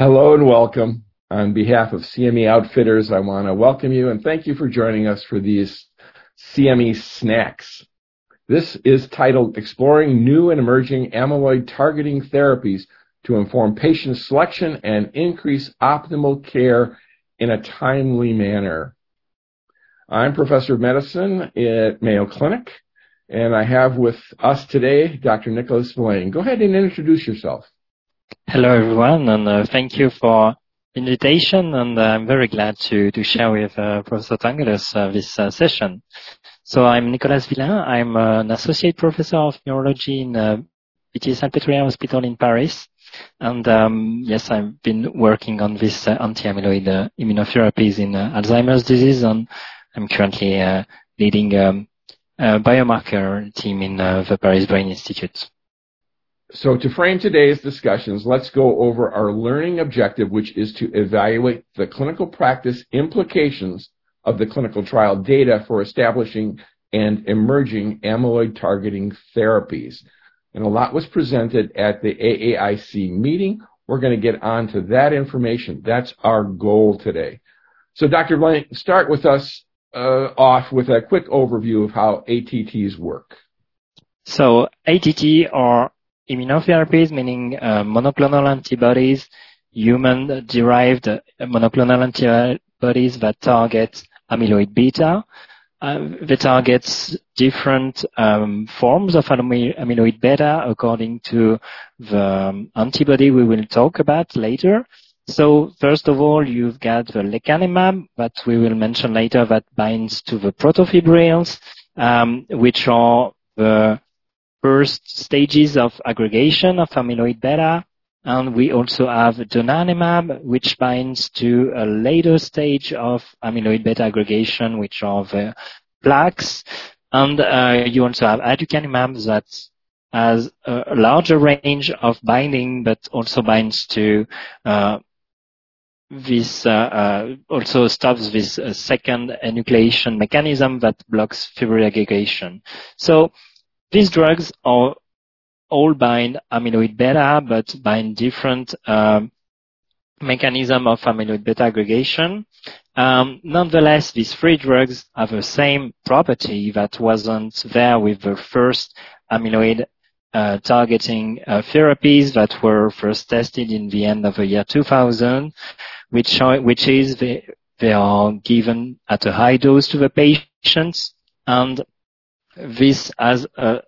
Hello and welcome. On behalf of CME Outfitters, I want to welcome you and thank you for joining us for these CME snacks. This is titled Exploring New and Emerging Amyloid Targeting Therapies to Inform Patient Selection and Increase Optimal Care in a Timely Manner. I'm Professor of Medicine at Mayo Clinic, and I have with us today Dr. Nicolas Villain. Go ahead and introduce yourself. Hello, everyone, and uh, thank you for invitation, and uh, I'm very glad to to share with uh, Professor Tangalos this session. So I'm Nicolas Villain. I'm an associate professor of neurology in Pitié-Salpêtrière Hospital in Paris. And um, yes, I've been working on this anti-amyloid immunotherapies in Alzheimer's disease, and I'm currently leading um, a biomarker team in the Paris Brain Institute. So to frame today's discussions, let's go over our learning objective, which is to evaluate the clinical practice implications of the clinical trial data for establishing and emerging amyloid targeting therapies. And a lot was presented at the AAIC meeting. We're gonna get onto that information. That's our goal today. So Dr. Villain, start with us uh, off with a quick overview of how ATTs work. So ATT are immunotherapies, meaning uh, monoclonal antibodies, human-derived uh, monoclonal antibodies that target amyloid beta. Uh, they target different um, forms of amyloid beta according to the um, antibody we will talk about later. So First of all, you've got the lecanemab that we will mention later that binds to the protofibrils, um, which are the first stages of aggregation of amyloid beta. And we also have donanemab, which binds to a later stage of amyloid beta aggregation, which are the plaques. And uh, you also have aducanumab that has a larger range of binding, but also binds to uh, this uh, also stops this secondary nucleation mechanism that blocks fibril aggregation. These drugs are all bind amyloid beta, but bind different um, mechanism of amyloid beta aggregation. Um, nonetheless, these three drugs have the same property that wasn't there with the first amyloid uh, targeting uh, therapies that were first tested in the end of the year 2000, which is they are given at a high dose to the patients. This has a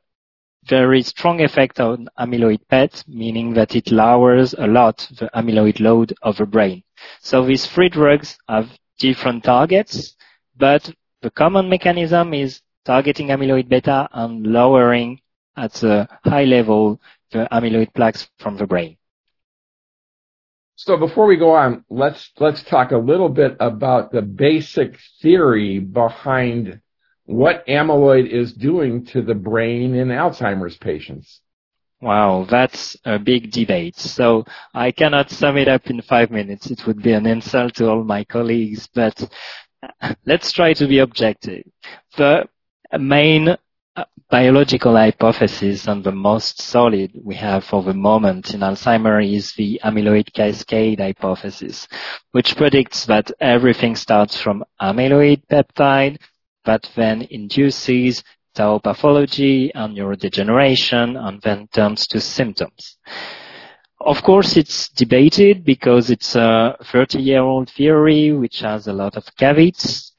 very strong effect on amyloid PET, meaning that it lowers a lot the amyloid load of the brain. So these three drugs have different targets, but the common mechanism is targeting amyloid beta and lowering at a high level the amyloid plaques from the brain. So before we go on, let's let's talk a little bit about the basic theory behind what amyloid is doing to the brain in Alzheimer's patients. Wow, that's a big debate. So I cannot sum it up in five minutes. It would be an insult to all my colleagues, but let's try to be objective. The main uh, biological hypothesis and the most solid we have for the moment in Alzheimer's is the amyloid cascade hypothesis, which predicts that everything starts from amyloid peptide that then induces tau pathology and neurodegeneration and then turns to symptoms. Of course, it's debated because it's a 30-year-old theory which has a lot of caveats,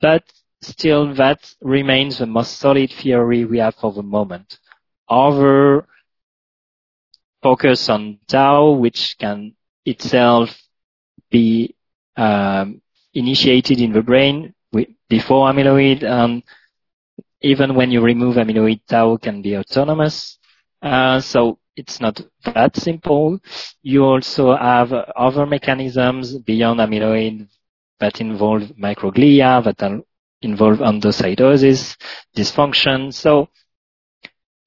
but still that remains the most solid theory we have for the moment. Other focus on tau, which can itself be um, initiated in the brain before amyloid. And even when you remove amyloid, tau can be autonomous. Uh, so it's not that simple. You also have other mechanisms beyond amyloid that involve microglia, that involve endocytosis, dysfunction. So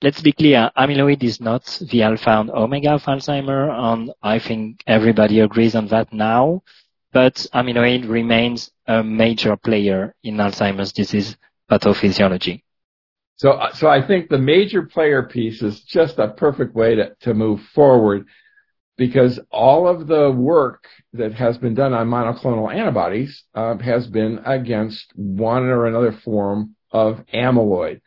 let's be clear, amyloid is not the alpha and omega of Alzheimer's, and I think everybody agrees on that now. But amyloid remains a major player in Alzheimer's disease pathophysiology. So, so I think the major player piece is just a perfect way to to move forward. because all of the work that has been done on monoclonal antibodies uh, has been against one or another form of amyloid.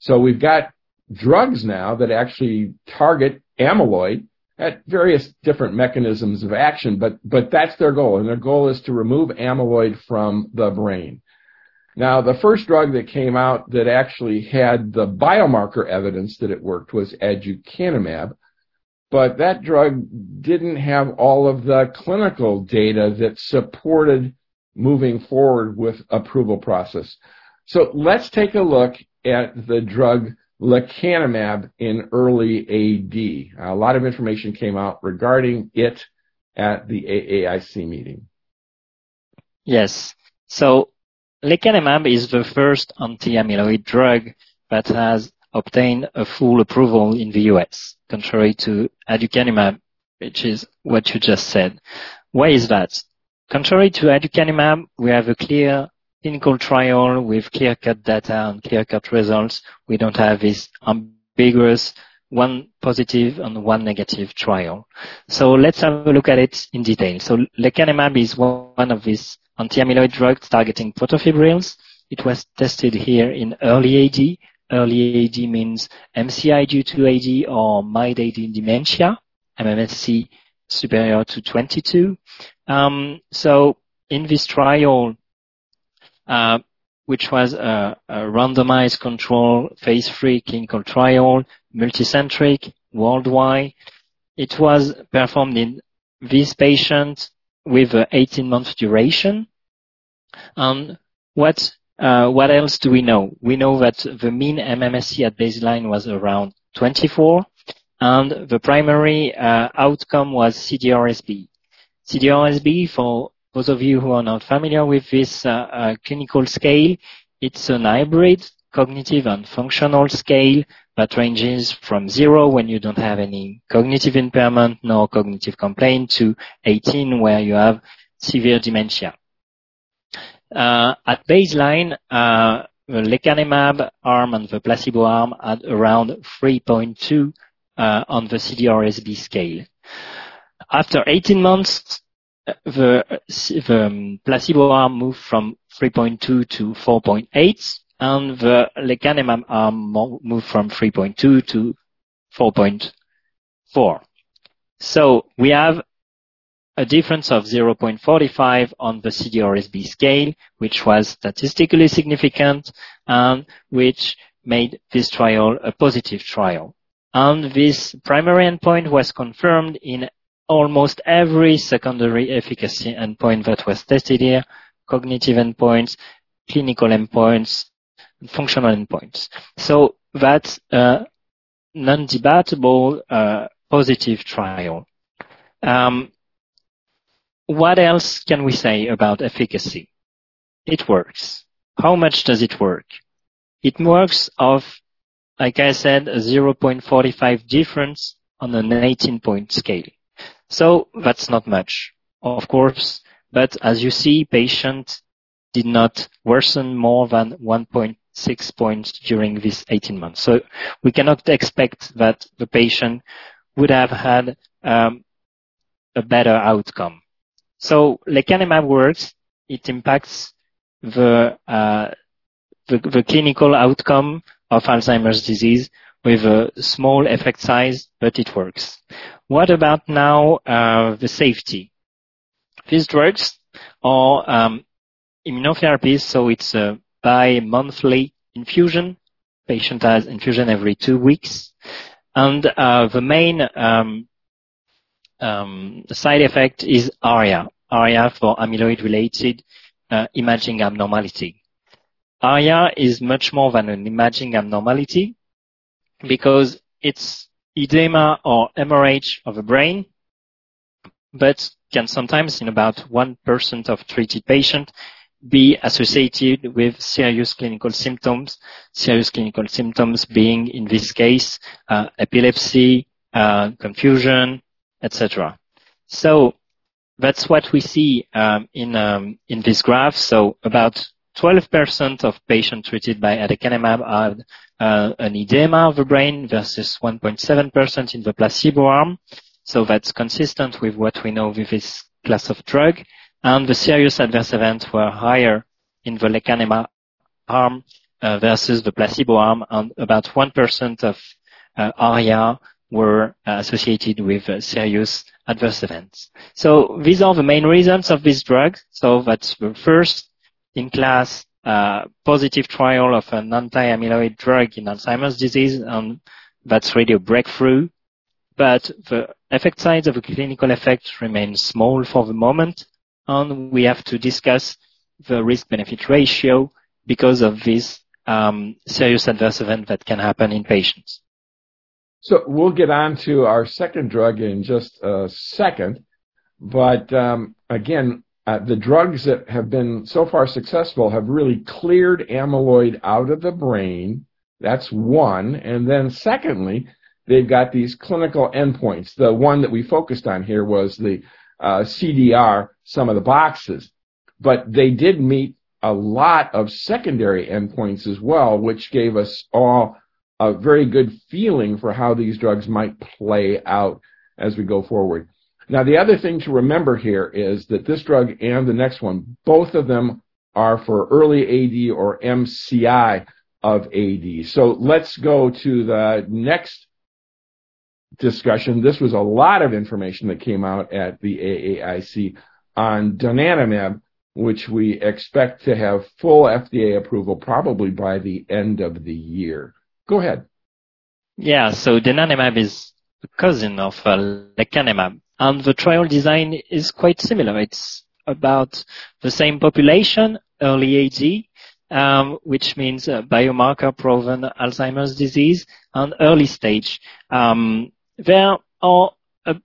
So we've got drugs now that actually target amyloid at various different mechanisms of action, but, but that's their goal. And their goal is to remove amyloid from the brain. Now, the first drug that came out that actually had the biomarker evidence that it worked was aducanumab, but that drug didn't have all of the clinical data that supported moving forward with approval process. So let's take a look at the drug lecanemab in early AD. A lot of information came out regarding it at the AAIC meeting. Yes. So lecanemab is the first anti-amyloid drug that has obtained a full approval in the US, contrary to aducanumab, which is what you just said. Why is that? Contrary to aducanumab, we have a clear clinical trial with clear-cut data and clear-cut results. We don't have this ambiguous one positive and one negative trial. So let's have a look at it in detail. So lecanemab is one of these anti-amyloid drugs targeting protofibrils. It was tested here in early AD. Early AD means MCI due to AD or mild AD dementia, MMSE superior to 22. Um, so in this trial, which was a, randomized control phase three clinical trial, multicentric, worldwide. It was performed in these patients with an 18 month duration. And what uh, what else do we know? We know that the mean MMSE at baseline was around 24, and the primary uh, outcome was CDR-SB. CDR-SB, for those of you who are not familiar with this uh, uh, clinical scale, it's an hybrid cognitive and functional scale that ranges from zero when you don't have any cognitive impairment nor cognitive complaint to 18 where you have severe dementia. Uh, at baseline, uh, the lecanemab arm and the placebo arm had around 3.2 uh, on the CDR-SB scale. After 18 months, the, placebo arm moved from 3.2 to 4.8, and the lecanemab arm moved from 3.2 to 4.4. So we have a difference of 0.45 on the CDR-SB scale, which was statistically significant and which made this trial a positive trial. And this primary endpoint was confirmed in almost every secondary efficacy endpoint that was tested here, cognitive endpoints, clinical endpoints, functional endpoints. So that's a non-debatable uh, positive trial. Um, what else can we say about efficacy? It works. How much does it work? It works of, like I said, a 0.45 difference on an 18 point scale. So that's not much, of course, but as you see, patient did not worsen more than 1.6 points during this 18 months. So we cannot expect that the patient would have had um, a better outcome. So lecanemab works. It impacts the, uh, the, the clinical outcome of Alzheimer's disease with a small effect size, but it works. What about now uh, the safety? These drugs are um, immunotherapies, so it's a bi-monthly infusion. Patient has infusion every two weeks. And uh, the main um, um, side effect is ARIA. ARIA for amyloid-related uh, imaging abnormality. ARIA is much more than an imaging abnormality because it's edema or hemorrhage of the brain, but can sometimes, in about 1% of treated patients, be associated with serious clinical symptoms, serious clinical symptoms being, in this case, uh, epilepsy, uh, confusion, etc. So that's what we see um, in um, in this graph. So about 12% of patients treated by aducanumab had uh, an edema of the brain versus 1.7% in the placebo arm. so that's consistent with what we know with this class of drug. And the serious adverse events were higher in the lecanemab arm uh, versus the placebo arm, and about 1% of uh, ARIA were associated with serious adverse events. So these are the main reasons of this drug. So that's the first in class uh, positive trial of an anti-amyloid drug in Alzheimer's disease, and that's really a breakthrough. But the effect size of a clinical effect remains small for the moment, and we have to discuss the risk-benefit ratio because of this um, serious adverse event that can happen in patients. So we'll get on to our second drug in just a second. But um, again, uh, the drugs that have been so far successful have really cleared amyloid out of the brain. That's one. And then secondly, they've got these clinical endpoints. The one that we focused on here was the uh, CDR, sum of the boxes. But they did meet a lot of secondary endpoints as well, which gave us all a very good feeling for how these drugs might play out as we go forward. Now, the other thing to remember here is that this drug and the next one, both of them are for early AD or MCI of AD. So let's go to the next discussion. This was a lot of information that came out at the AAIC on donanemab, which we expect to have full FDA approval probably by the end of the year. Go ahead. Yeah, so donanemab is a cousin of uh, lecanemab, and the trial design is quite similar. It's about the same population, early AD, um, which means uh, biomarker-proven Alzheimer's disease, and early stage. Um, there are a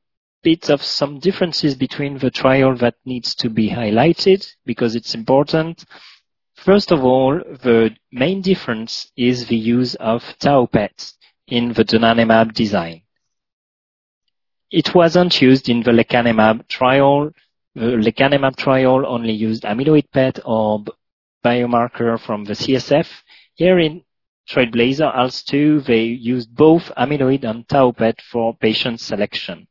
bit of some differences between the trial that needs to be highlighted because it's important. First of all, the main difference is the use of tau PET in the donanemab design. It wasn't used in the lecanemab trial. The lecanemab trial only used amyloid PET or biomarker from the CSF. Here in Trailblazer ALZ 2, they used both amyloid and tau PET for patient selection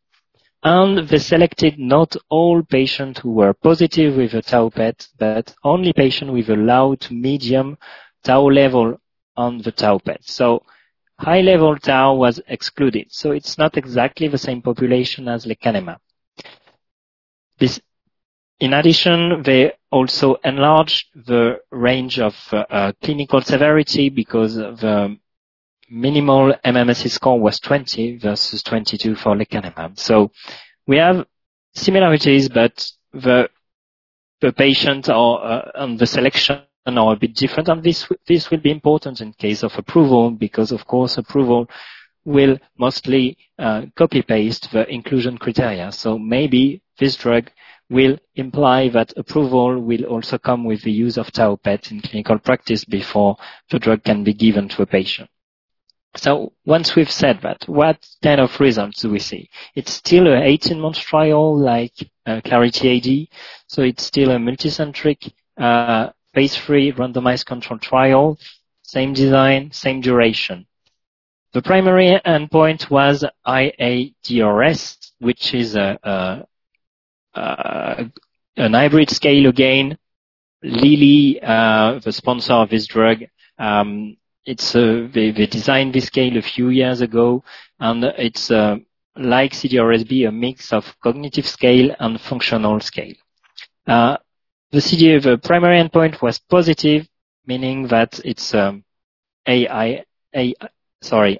and they selected not all patients who were positive with a tau PET, but only patients with a low to medium tau level on the tau PET. So high level tau was excluded. So it's not exactly the same population as lecanemab. This, in addition, they also enlarged the range of uh, clinical severity because the minimal MMSE score was 20 versus 22 for lecanemab. So we have similarities, but the the patient or uh, and the selection are a bit different, and this this will be important in case of approval because, of course, approval will mostly uh, copy paste the inclusion criteria. So maybe this drug will imply that approval will also come with the use of tau PET in clinical practice before the drug can be given to a patient. So once we've said that, what kind of results do we see? It's still an 18-month trial like uh, Clarity AD, so it's still a multicentric uh, phase 3 randomized control trial, same design, same duration. The primary endpoint was IADRS, which is a, hybrid scale again. Lilly, uh, the sponsor of this drug, um, it's uh, they, they designed this scale a few years ago, and it's uh, like CDRSB, a mix of cognitive scale and functional scale. Uh, the CDR, the primary endpoint was positive, meaning that it's um, AI, sorry,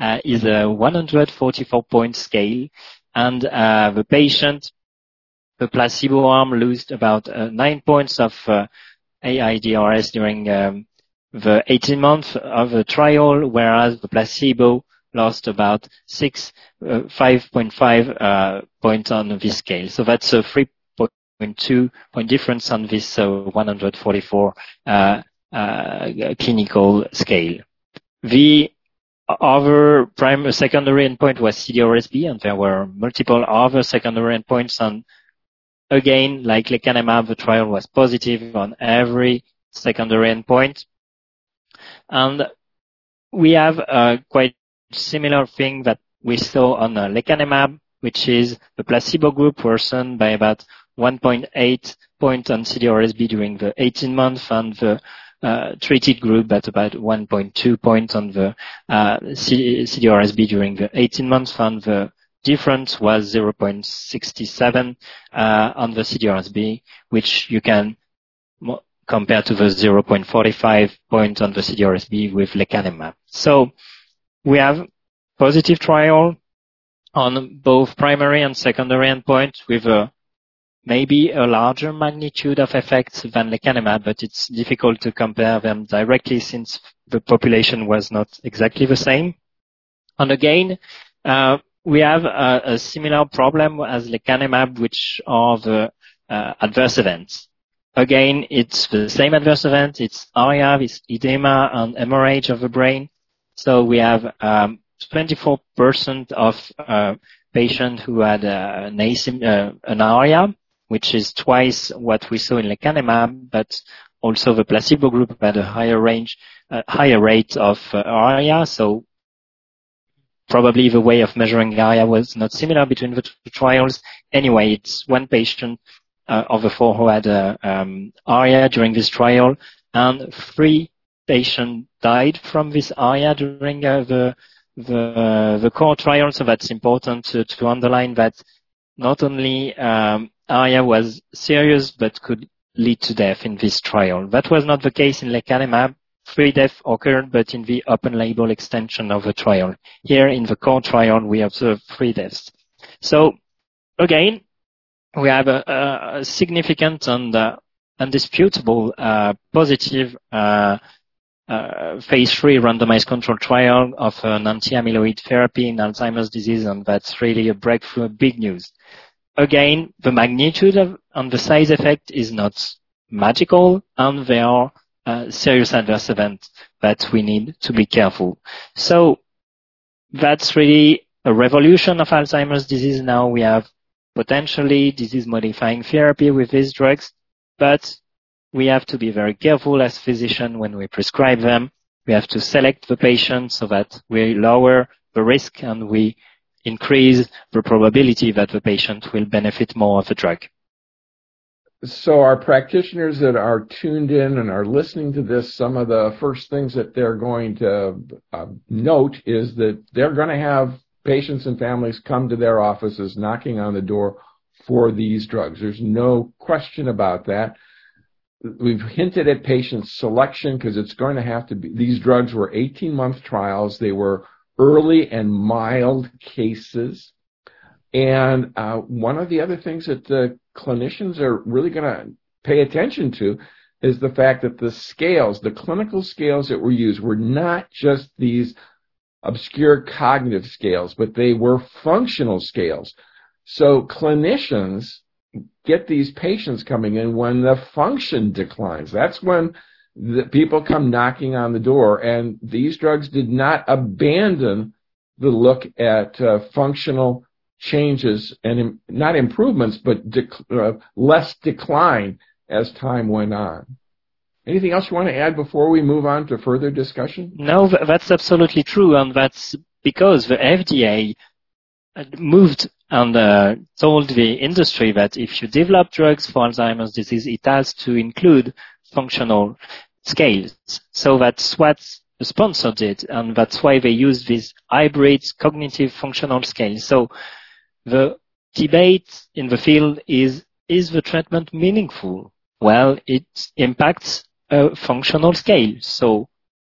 uh, is a 144 point scale, and uh, the patient, the placebo arm, lost about uh, nine points of uh, AIDRS during um, the 18 months of the trial, whereas the placebo lost about six, uh, 5.5 uh, points on this scale. So that's a 3.2 point difference on this uh, 144 uh, uh, clinical scale. The other primary secondary endpoint was CDR-SB, and there were multiple other secondary endpoints. And again, like lecanemab, the trial was positive on every secondary endpoint. And we have a quite similar thing that we saw on lecanemab, which is the placebo group worsened by about 1.8 point on CDR-SB during the 18 months and the uh, treated group at about 1.2 points on the uh, CDR-SB during the 18 months, and the difference was 0.67 uh, on the CDR-SB, which you can compare to the 0.45 point on the CDR-SB with lecanemab. So we have positive trial on both primary and secondary endpoints with a maybe a larger magnitude of effects than lecanemab, but it's difficult to compare them directly since the population was not exactly the same. And again, uh, we have a, similar problem as lecanemab, which are the uh, adverse events. Again, it's the same adverse event. It's ARIA, it's edema and hemorrhage of the brain. So we have um, 24% of uh, patients who had an, an ARIA, which is twice what we saw in lecanemab, but also the placebo group had a higher range, higher rate of uh, ARIA. So probably the way of measuring ARIA was not similar between the two trials. Anyway, it's one patient uh, of the four who had uh, um, ARIA during this trial, and three patients died from this ARIA during uh, the the core trial. So that's important to, to underline that not only um, ARIA was serious but could lead to death in this trial. That was not the case in lecanemab. Three deaths occurred, but in the open label extension of the trial. Here in the core trial, we observed three deaths. So again, we have a, significant and uh, undisputable uh, positive uh, phase three randomized control trial of an anti-amyloid therapy in Alzheimer's disease, and that's really a breakthrough, a big news again, the magnitude of, and the size effect is not magical, and there are uh, serious adverse events that we need to be careful. So that's really a revolution of Alzheimer's disease. Now we have potentially disease-modifying therapy with these drugs, but we have to be very careful as physicians when we prescribe them. We have to select the patient so that we lower the risk and we increase the probability that the patient will benefit more of the drug. So our practitioners that are tuned in and are listening to this, some of the first things that they're going to uh, note is that they're going to have patients and families come to their offices knocking on the door for these drugs. There's no question about that. We've hinted at patient selection because it's going to have to be, these drugs were 18 month trials. They were early and mild cases. And uh, one of the other things that the clinicians are really going to pay attention to is the fact that the scales, the clinical scales that were used, were not just these obscure cognitive scales, but they were functional scales. So clinicians get these patients coming in when the function declines. That's when the people come knocking on the door, and these drugs did not abandon the look at uh, functional changes and Im- not improvements, but dec- uh, less decline as time went on. Anything else you want to add before we move on to further discussion? No, that's absolutely true, and that's because the FDA moved and uh, told the industry that if you develop drugs for Alzheimer's disease, it has to include functional scales. So that's what the sponsor did, and that's why they used these hybrid cognitive functional scales. So the debate in the field is, is the treatment meaningful? Well, it impacts a functional scale. So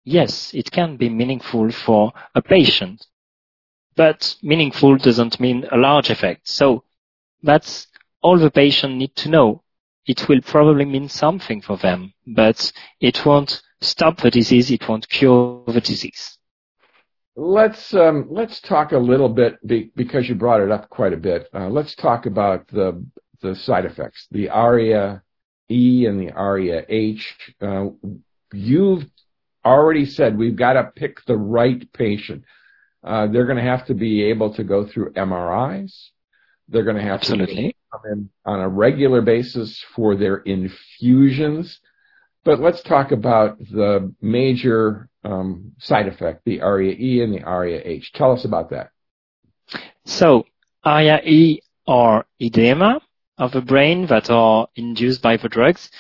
yes, it can be meaningful for a patient, but meaningful doesn't mean a large effect. So that's all the patient need to know it will probably mean something for them, but it won't stop the disease, it won't cure the disease. Let's um, let's talk a little bit be, because you brought it up quite a bit. Uh, let's talk about the the side effects, the ARIA E and the ARIA H. Uh, you've already said we've got to pick the right patient. Uh, they're going to have to be able to go through MRIs. They're going to have Absolutely. to come in on a regular basis for their infusions. But let's talk about the major um, side effect, the ARIA-E and the ARIA-H. Tell us about that. So ARIA-E are edema of the brain that are induced by the drugs.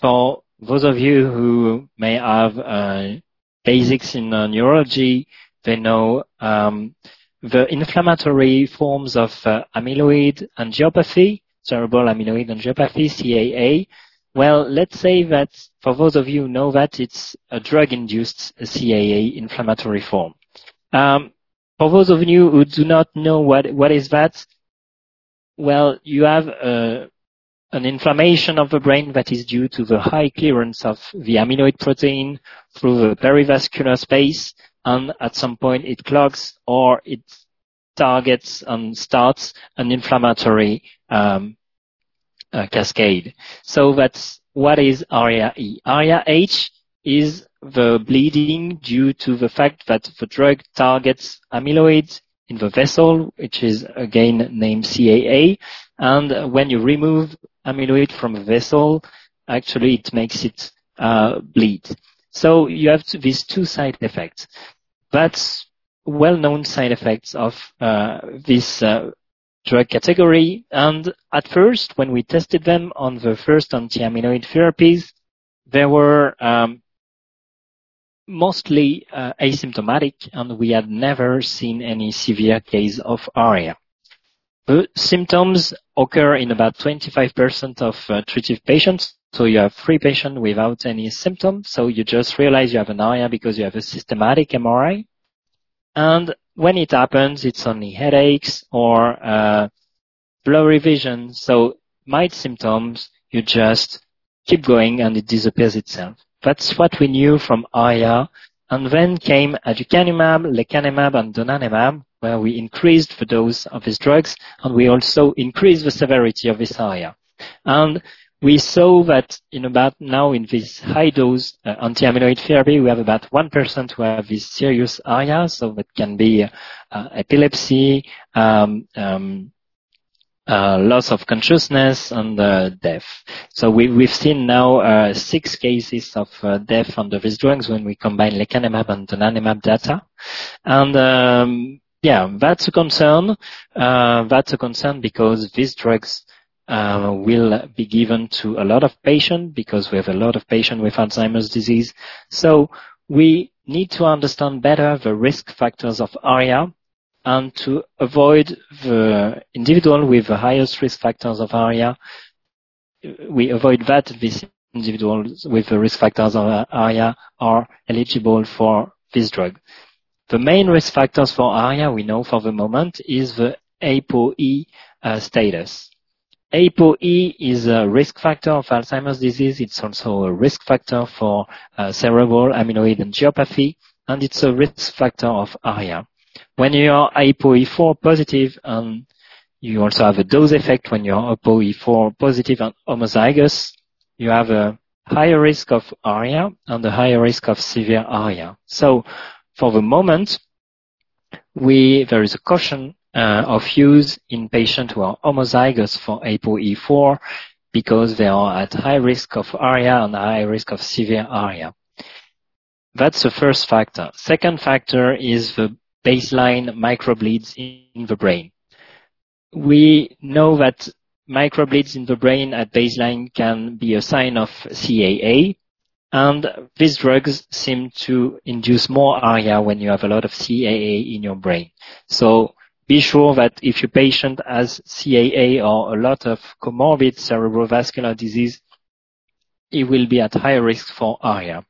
For those of you who may have uh, basics in uh, neurology, they know um, the inflammatory forms of uh, amyloid angiopathy, cerebral amyloid angiopathy, CAA. Well, let's say that for those of you who know that it's a drug-induced CAA inflammatory form. Um, for those of you who do not know what what is that, well, you have uh, an inflammation of the brain that is due to the high clearance of the amyloid protein through the perivascular space, and at some point it clogs or it targets and starts an inflammatory um, uh, cascade. So that's what is ARIA-E. ARIA-H is the bleeding due to the fact that the drug targets amyloid in the vessel, which is again named CAA. And when you remove amyloid from a vessel, actually it makes it uh, bleed. So you have these two side effects. That's well-known side effects of uh, this uh, drug category. And at first, when we tested them on the first anti-amyloid therapies, they were um, mostly uh, asymptomatic, and we had never seen any severe case of ARIA. The symptoms occur in about 25% of uh, treated patients. So you have three patients without any symptoms. So you just realize you have an ARIA because you have a systematic MRI. And when it happens, it's only headaches or uh, blurry vision. So mild symptoms, you just keep going and it disappears itself. That's what we knew from ARIA. And then came aducanumab, lecanemab, and donanemab, where we increased the dose of these drugs, and we also increased the severity of this ARIA. And we saw that in about now in this high dose uh, anti-amyloid therapy, we have about 1% who have this serious ARIA, so that can be uh, epilepsy, um, um, uh, loss of consciousness and death. So we, we've seen now six cases of death under these drugs when we combine lecanemab and donanemab data. And um, yeah, that's a concern. That's a concern because these drugs will be given to a lot of patients because we have a lot of patients with Alzheimer's disease. So we need to understand better the risk factors of ARIA and to avoid the individual with the highest risk factors of ARIA, we avoid that these individuals with the risk factors of ARIA are eligible for this drug. The main risk factors for ARIA we know for the moment is the ApoE uh, status. ApoE is a risk factor of Alzheimer's disease. It's also a risk factor for uh, cerebral amyloid angiopathy, and it's a risk factor of ARIA. When you are ApoE4 positive, and you also have a dose effect when you're ApoE4 positive and homozygous, you have a higher risk of ARIA and a higher risk of severe ARIA. So for the moment, we, there is a caution Uh, of use in patients who are homozygous for ApoE4 because they are at high risk of ARIA and high risk of severe ARIA. That's the first factor. Second factor is the baseline microbleeds in the brain. We know that microbleeds in the brain at baseline can be a sign of CAA, and these drugs seem to induce more ARIA when you have a lot of CAA in your brain. So be sure that if your patient has CAA or a lot of comorbid cerebrovascular disease, he will be at higher risk for ARIA.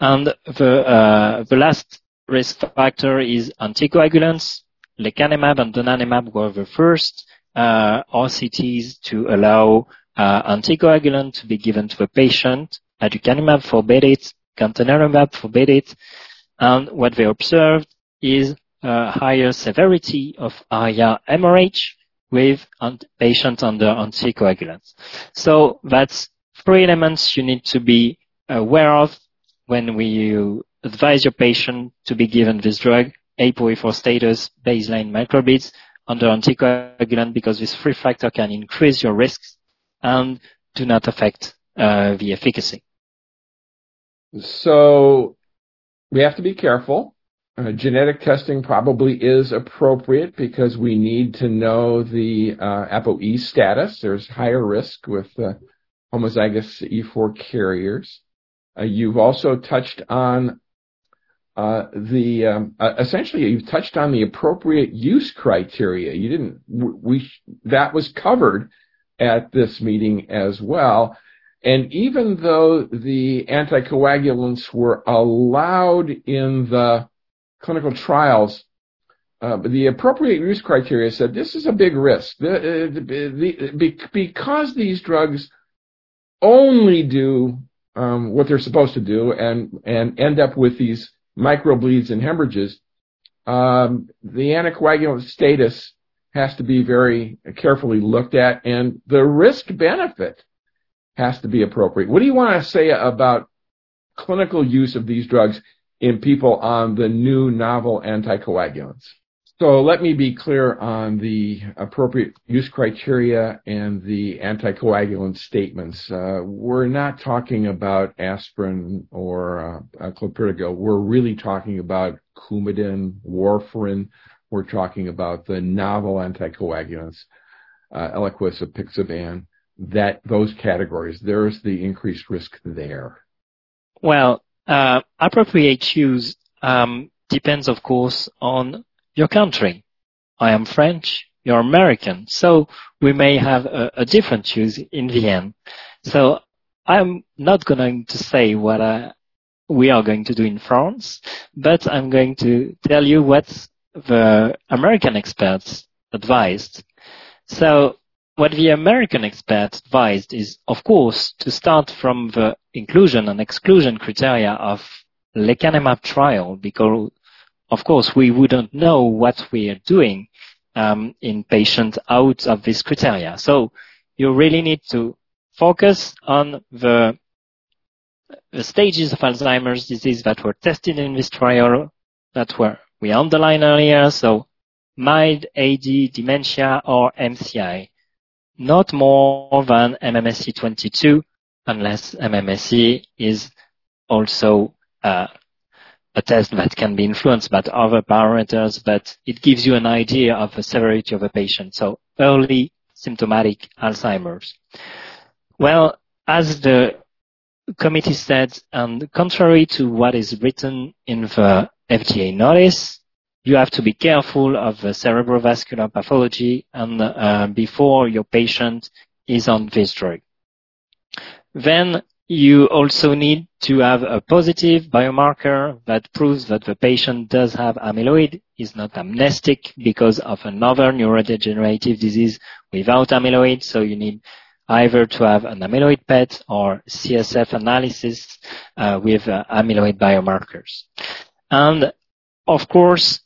And the, uh, the last risk factor is anticoagulants. Lecanemab and donanemab were the first uh, RCTs to allow uh, anticoagulant to be given to the patient. Aducanumab forbade it, gantenerumab forbade it, and what they observed is higher severity of ARIA hemorrhage with patients under anticoagulants. So that's three elements you need to be aware of when we advise your patient to be given this drug, ApoE4 status, baseline microbleeds under anticoagulant because this free factor can increase your risks and do not affect uh, the efficacy. So we have to be careful uh, genetic testing probably is appropriate because we need to know the uh, ApoE status. There's higher risk with uh, homozygous E4 carriers. Uh, you've also touched on uh, the um, uh, essentially you've touched on the appropriate use criteria. You didn't we that was covered at this meeting as well. And even though the anticoagulants were allowed in the clinical trials, uh, the appropriate use criteria said this is a big risk. The, the, the, because these drugs only do um, what they're supposed to do and, and end up with these microbleeds and hemorrhages, um, the anticoagulant status has to be very carefully looked at, and the risk benefit has to be appropriate. What do you want to say about clinical use of these drugs in people on the new novel anticoagulants? So let me be clear on the appropriate use criteria and the anticoagulant statements. Uh, we're not talking about aspirin or uh, clopidogrel. We're really talking about Coumadin, warfarin. We're talking about the novel anticoagulants, uh, Eliquis, apixaban, that those categories. There's the increased risk there. Well, uh, appropriate use um, depends, of course, on your country. I am French, you're American, so we may have a, a different choice in the end. So I'm not going to say what I, we are going to do in France, but I'm going to tell you what the American experts advised. So what the American experts advised is, of course, to start from the inclusion and exclusion criteria of lecanemab trial because of course, we wouldn't know what we are doing um, in patients out of this criteria. So you really need to focus on the, the stages of Alzheimer's disease that were tested in this trial that were we underlined earlier. So mild AD, dementia, or MCI. Not more than MMSE 22 unless MMSE is also uh, a test that can be influenced by other parameters, but it gives you an idea of the severity of a patient. So early symptomatic Alzheimer's. Well, as the committee said, and contrary to what is written in the FDA notice, you have to be careful of the cerebrovascular pathology and uh, before your patient is on this drug. Then you also need to have a positive biomarker that proves that the patient does have amyloid, is not amnestic because of another neurodegenerative disease without amyloid. So you need either to have an amyloid PET or CSF analysis uh, with uh, amyloid biomarkers. And of course,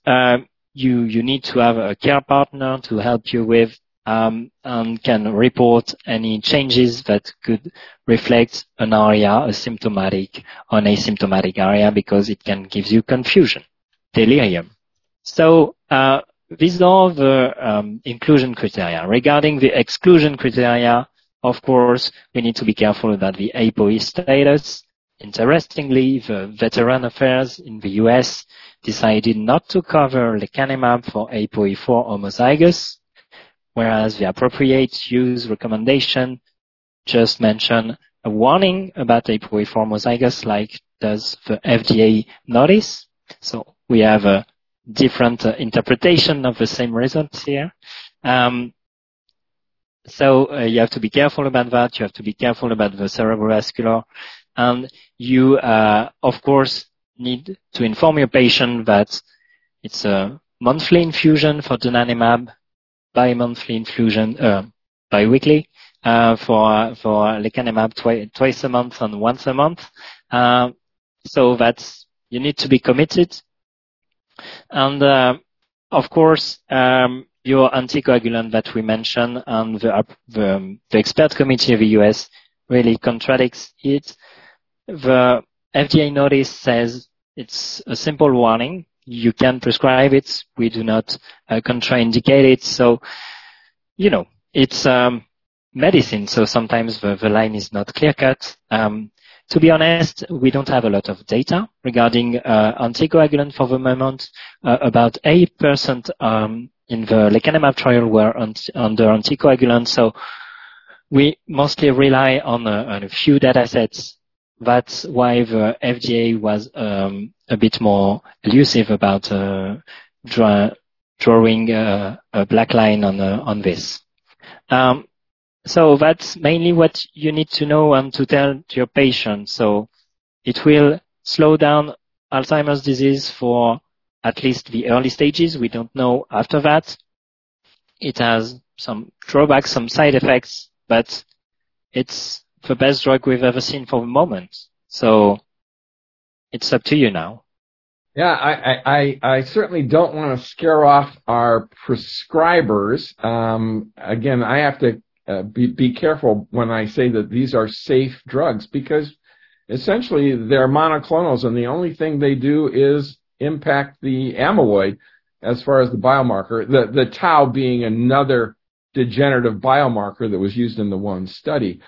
you you need to have a care partner to help you with um, and can report any changes that could reflect an ARIA, a symptomatic or an asymptomatic ARIA, because it can give you confusion, delirium. So uh, these are the um, inclusion criteria. Regarding the exclusion criteria, of course, we need to be careful about the ApoE status. Interestingly, the Veteran Affairs in the US decided not to cover lecanemab for ApoE4 homozygous whereas the appropriate use recommendation just mentioned a warning about ApoE4 homozygous like does the FDA notice. So we have a different uh, interpretation of the same results here. Um, so uh, you have to be careful about that. You have to be careful about the cerebrovascular. And you, uh, of course, need to inform your patient that it's a monthly infusion for donanemab bi-monthly infusion, uh, bi-weekly, uh, for, for lecanemab twi- twice a month and once a month. Uh, so that's, you need to be committed. And, uh, of course, um, your anticoagulant that we mentioned and the, the, the expert committee of the US really contradicts it. The FDA notice says it's a simple warning you can prescribe it. We do not uh, contraindicate it. So, you know, it's um, medicine. So sometimes the, the line is not clear cut. Um, to be honest, we don't have a lot of data regarding uh, anticoagulant for the moment. Uh, about 8% um, in the lecanemab trial were under anticoagulant, so we mostly rely on a, on a few data sets. That's why the FDA was um, a bit more elusive about uh, draw, drawing a, black line on uh, this. Um, so that's mainly what you need to know and to tell to your patient. So it will slow down Alzheimer's disease for at least the early stages. We don't know after that. It has some drawbacks, some side effects, but it's the best drug we've ever seen for the moment. So it's up to you now. Yeah, I, I, I certainly don't want to scare off our prescribers. Um, again, I have to uh, be, be careful when I say that these are safe drugs because essentially they're monoclonals and the only thing they do is impact the amyloid as far as the biomarker, the, the tau being another degenerative biomarker that was used in the one study.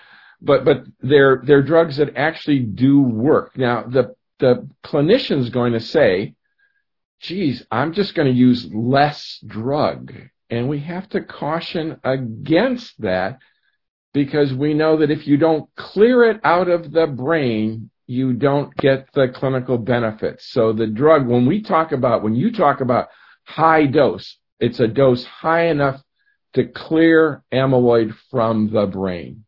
But, but they're, they're drugs that actually do work. Now, the, the clinician's going to say, geez, I'm just going to use less drug. And we have to caution against that because we know that if you don't clear it out of the brain, you don't get the clinical benefits. So the drug, when we talk about, when you talk about high dose, it's a dose high enough to clear amyloid from the brain.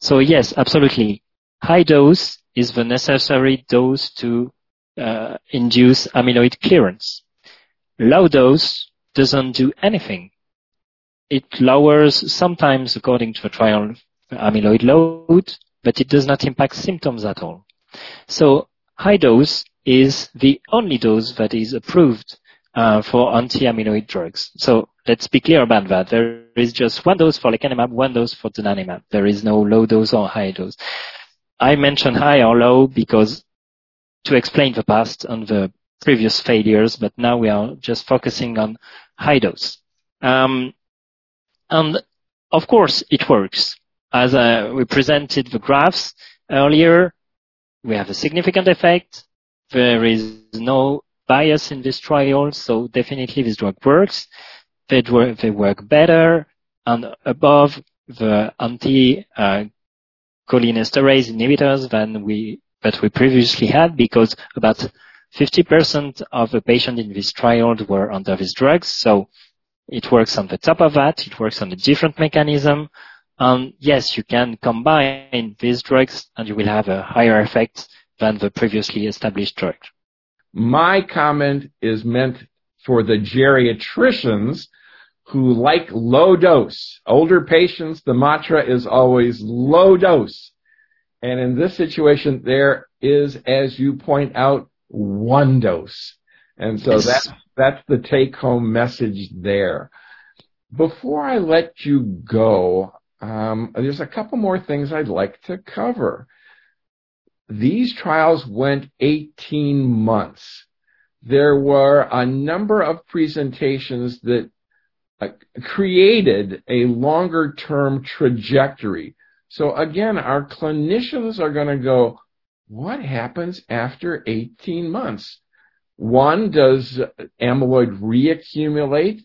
So yes, absolutely. High dose is the necessary dose to uh, induce amyloid clearance. Low dose doesn't do anything it lowers sometimes, according to the trial, amyloid load, but it does not impact symptoms at all. So high dose is the only dose that is approved for anti-amyloid drugs. So let's be clear about that. There is just one dose for lecanemab, one dose for donanemab. There is no low dose or high dose. I mention high or low because to explain the past and the previous failures, but now we are just focusing on high dose. Um, and of course, it works. As uh, we presented the graphs earlier, we have a significant effect. There is no bias in this trial, so definitely this drug works. They, they work better and above the anti-cholinesterase inhibitors than we that we previously had because about 50% of the patients in this trial were under these drugs. So it works on the top of that. It works on a different mechanism. And yes, you can combine these drugs and you will have a higher effect than the previously established drug. My comment is meant for the geriatricians who like low dose. Older patients, the mantra is always low dose. And in this situation, there is, as you point out, one dose. And so yes. that's, that's the take home message there. Before I let you go, um, there's a couple more things I'd like to cover. These trials went 18 months. There were a number of presentations that uh, created a longer term trajectory. So again, our clinicians are going to go, what happens after 18 months? One, does amyloid reaccumulate?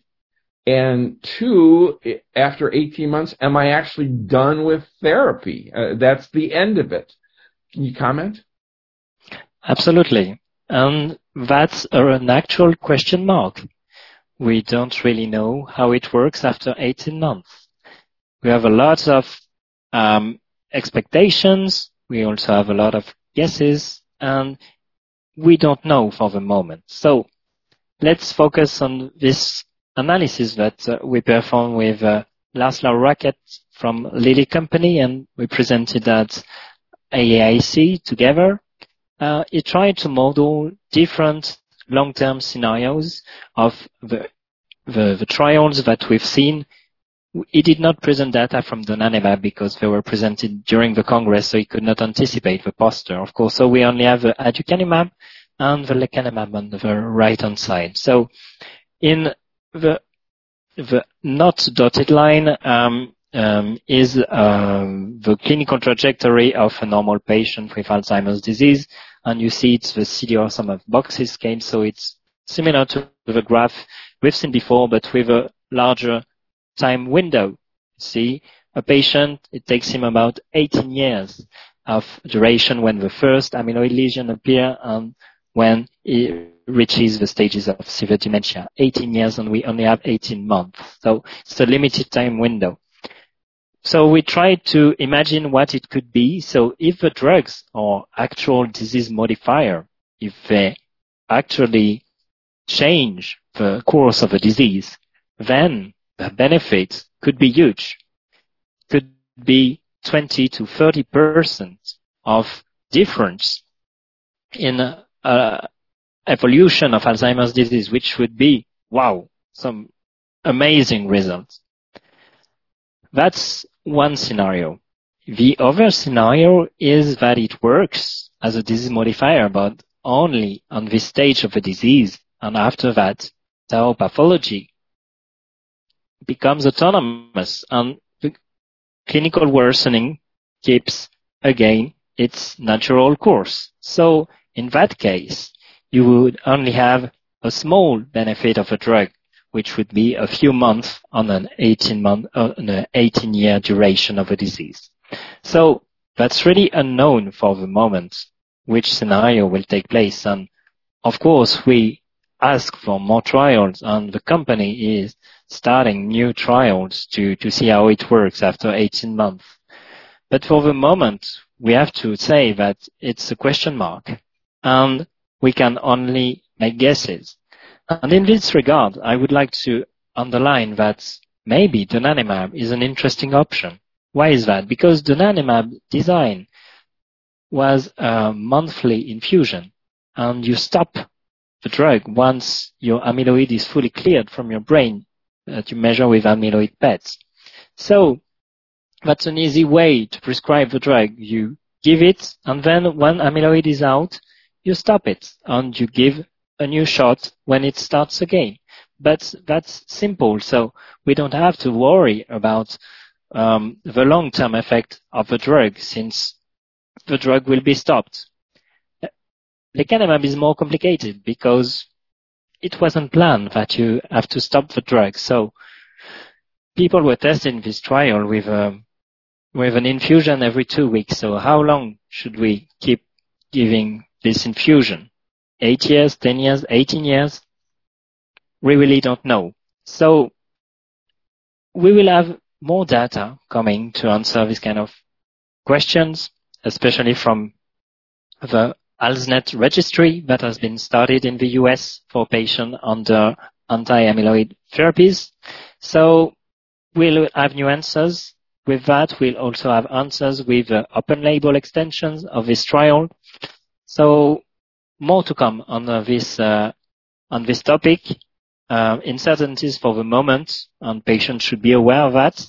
And two, after 18 months, am I actually done with therapy? Uh, that's the end of it. Can you comment? Absolutely. And that's an actual question mark. We don't really know how it works after 18 months. We have a lot of um, expectations. We also have a lot of guesses, and we don't know for the moment. So let's focus on this analysis that uh, we performed with uh, Laszlo Racked from Lilly Company, and we presented at AAIC together. Uh, it tried to model different long-term scenarios of the, the, the trials that we've seen he did not present data from donanemab because they were presented during the Congress, so he could not anticipate the poster, of course. So we only have the aducanumab and the lecanemab on the right-hand side. So in the the not dotted line, um, um, is um, the clinical trajectory of a normal patient with Alzheimer's disease, and you see it's the CDR sum of boxes scale, so it's similar to the graph we've seen before, but with a larger time window. See, a patient, it takes him about 18 years of duration when the first amyloid lesion appear and when it reaches the stages of severe dementia. 18 years and we only have 18 months. So it's a limited time window. So we tried to imagine what it could be. So if the drugs are actual disease modifier, if they actually change the course of a disease, then the benefits could be huge. Could be 20 to 30 percent of difference in uh, evolution of Alzheimer's disease, which would be wow, some amazing results. That's one scenario. The other scenario is that it works as a disease modifier, but only on this stage of the disease, and after that, tau pathology becomes autonomous, and the clinical worsening keeps again its natural course. So in that case, you would only have a small benefit of a drug which would be a few months on an 18 month, uh, an 18 year duration of a disease. So that's really unknown for the moment which scenario will take place. And of course, we ask for more trials and the company is starting new trials to, to see how it works after 18 months. But for the moment, we have to say that it's a question mark and we can only make guesses. And in this regard, I would like to underline that maybe donanemab is an interesting option. Why is that? Because donanemab design was a monthly infusion and you stop the drug once your amyloid is fully cleared from your brain that you measure with amyloid PETs. So that's an easy way to prescribe the drug. You give it and then when amyloid is out, you stop it and you give a new shot when it starts again. But that's simple, so we don't have to worry about um, the long-term effect of the drug since the drug will be stopped. Lecanemab is more complicated because it wasn't planned that you have to stop the drug. So people were testing this trial with um, with an infusion every two weeks. So how long should we keep giving this infusion? Eight years, 10 years, 18 years? We really don't know. So we will have more data coming to answer this kind of questions, especially from the ALZNet registry that has been started in the US for patients under anti-amyloid therapies. So we'll have new answers. With that, we'll also have answers with the open label extensions of this trial. So more to come on uh, this uh, on this topic. Uh, uncertainties for the moment, and patients should be aware of that.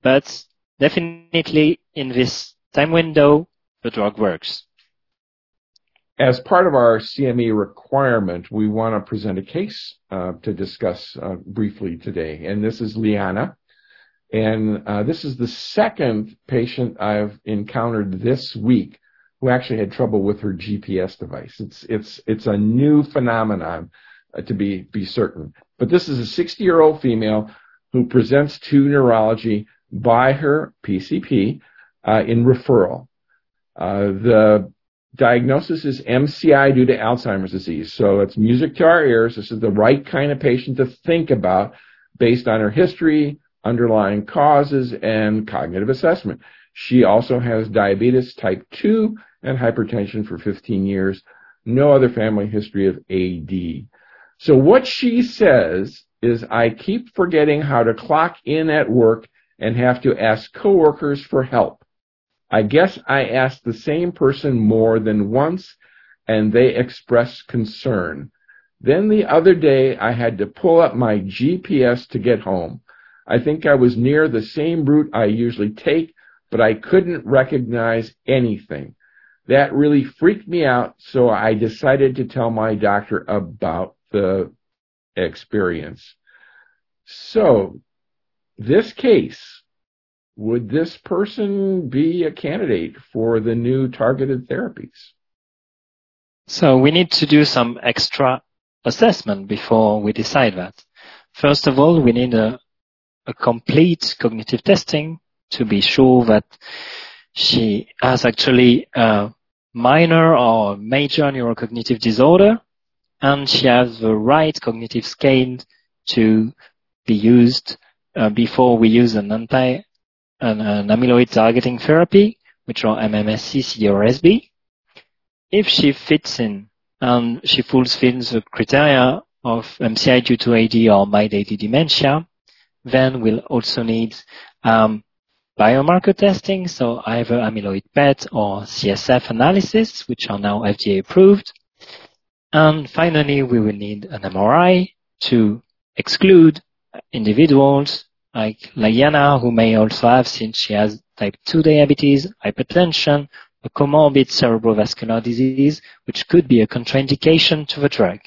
But definitely in this time window, the drug works. As part of our CME requirement, we want to present a case uh, to discuss briefly today, and this is Liana. And this is the second patient I've encountered this week who actually had trouble with her GPS device. It's it's it's a new phenomenon uh, to be be certain. But this is a 60 year old female who presents to neurology by her PCP uh, in referral. Uh, the diagnosis is MCI due to Alzheimer's disease. So it's music to our ears. This is the right kind of patient to think about based on her history, underlying causes, and cognitive assessment. She also has diabetes type 2 and hypertension for 15 years. No other family history of AD. So what she says is I keep forgetting how to clock in at work and have to ask coworkers for help. I guess I asked the same person more than once and they expressed concern. Then the other day I had to pull up my GPS to get home. I think I was near the same route I usually take but I couldn't recognize anything. That really freaked me out, so I decided to tell my doctor about the experience. So, this case would this person be a candidate for the new targeted therapies? So we need to do some extra assessment before we decide that. First of all, we need a, a complete cognitive testing to be sure that she has actually a minor or major neurocognitive disorder and she has the right cognitive scale to be used uh, before we use an anti an, an amyloid targeting therapy, which are MMSE, CDR-SB. If she fits in and she fulfills the criteria of MCI due to AD or mild AD dementia, then we'll also need um, biomarker testing, so either amyloid PET or CSF analysis, which are now FDA approved. And finally, we will need an MRI to exclude individuals like Layana, who may also have, since she has type 2 diabetes, hypertension, a comorbid cerebrovascular disease, which could be a contraindication to the drug.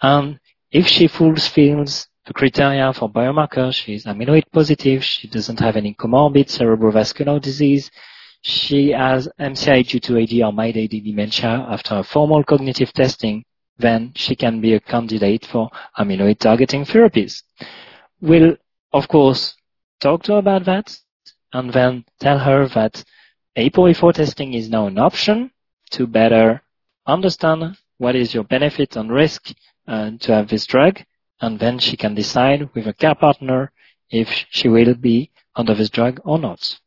And if she fulfills the criteria for biomarker, she is amyloid positive, she doesn't have any comorbid cerebrovascular disease, she has MCI due to AD or mild AD dementia. After a formal cognitive testing, then she can be a candidate for amyloid targeting therapies. We'll, of course, talk to her about that and then tell her that ApoE4 testing is now an option to better understand what is your benefit and risk uh, to have this drug, and then she can decide with a care partner if she will be under this drug or not.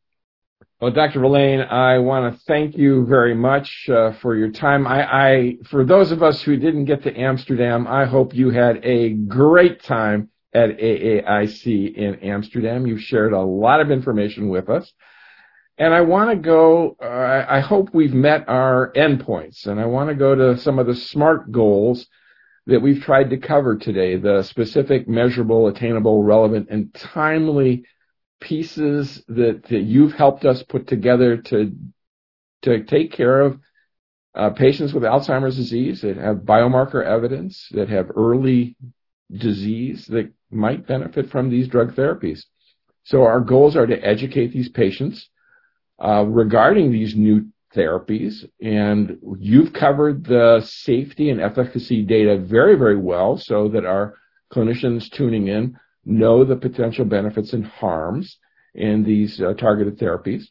Well, Dr. Villain, I want to thank you very much uh, for your time. I, I, for those of us who didn't get to Amsterdam, I hope you had a great time at AAIC in Amsterdam. You've shared a lot of information with us. And I want to go, uh, I hope we've met our endpoints, and I want to go to some of the SMART goals that we've tried to cover today, the specific, measurable, attainable, relevant, and timely pieces that, that you've helped us put together to, to take care of uh, patients with Alzheimer's disease that have biomarker evidence, that have early disease that might benefit from these drug therapies. So our goals are to educate these patients uh, regarding these new therapies, and you've covered the safety and efficacy data very, very well so that our clinicians tuning in know the potential benefits and harms in these uh, targeted therapies.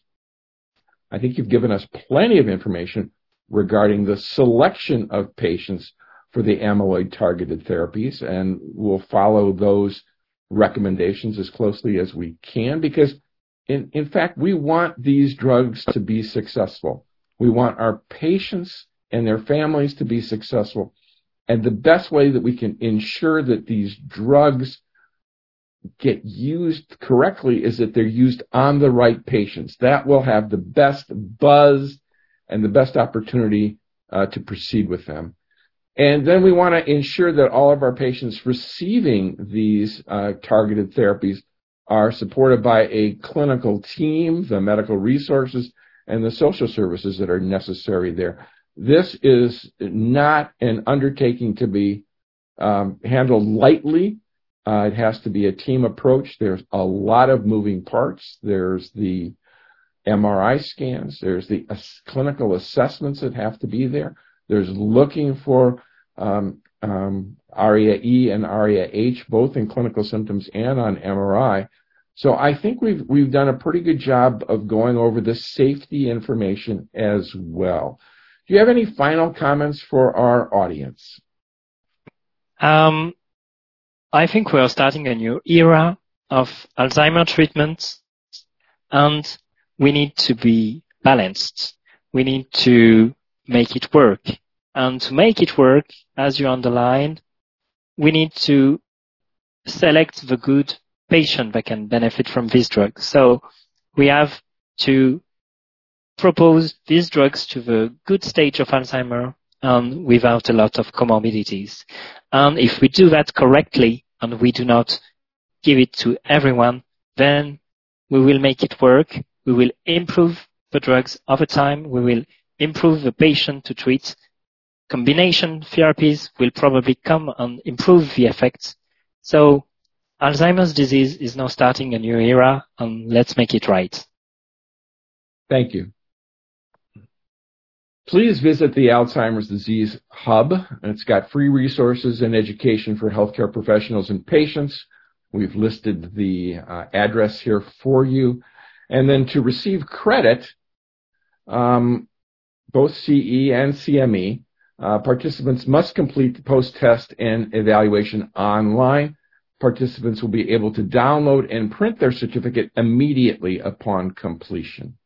I think you've given us plenty of information regarding the selection of patients for the amyloid targeted therapies, and we'll follow those recommendations as closely as we can because in, in fact, we want these drugs to be successful. We want our patients and their families to be successful. And the best way that we can ensure that these drugs get used correctly is that they're used on the right patients. That will have the best buzz and the best opportunity uh, to proceed with them. And then we want to ensure that all of our patients receiving these uh, targeted therapies are supported by a clinical team, the medical resources, and the social services that are necessary there. This is not an undertaking to be um, handled lightly. Uh, it has to be a team approach. There's a lot of moving parts. There's the MRI scans. There's the clinical assessments that have to be there. There's looking for um, um, ARIA-E and ARIA-H, both in clinical symptoms and on MRI. So I think we've we've done a pretty good job of going over the safety information as well. Do you have any final comments for our audience? Um, I think we are starting a new era of Alzheimer treatments, and we need to be balanced. We need to make it work. And to make it work, as you underlined, we need to select the good patient that can benefit from this drug. So we have to propose these drugs to the good stage of Alzheimer and without a lot of comorbidities. And if we do that correctly and we do not give it to everyone, then we will make it work. We will improve the drugs over time. We will improve the patient to treat. Combination therapies will probably come and improve the effects. So Alzheimer's disease is now starting a new era, and let's make it right. Thank you. Please visit the Alzheimer's Disease Hub. It's got free resources and education for healthcare professionals and patients. We've listed the uh, address here for you. And then to receive credit, um, both CE and CME, uh, participants must complete the post-test and evaluation online. Participants will be able to download and print their certificate immediately upon completion.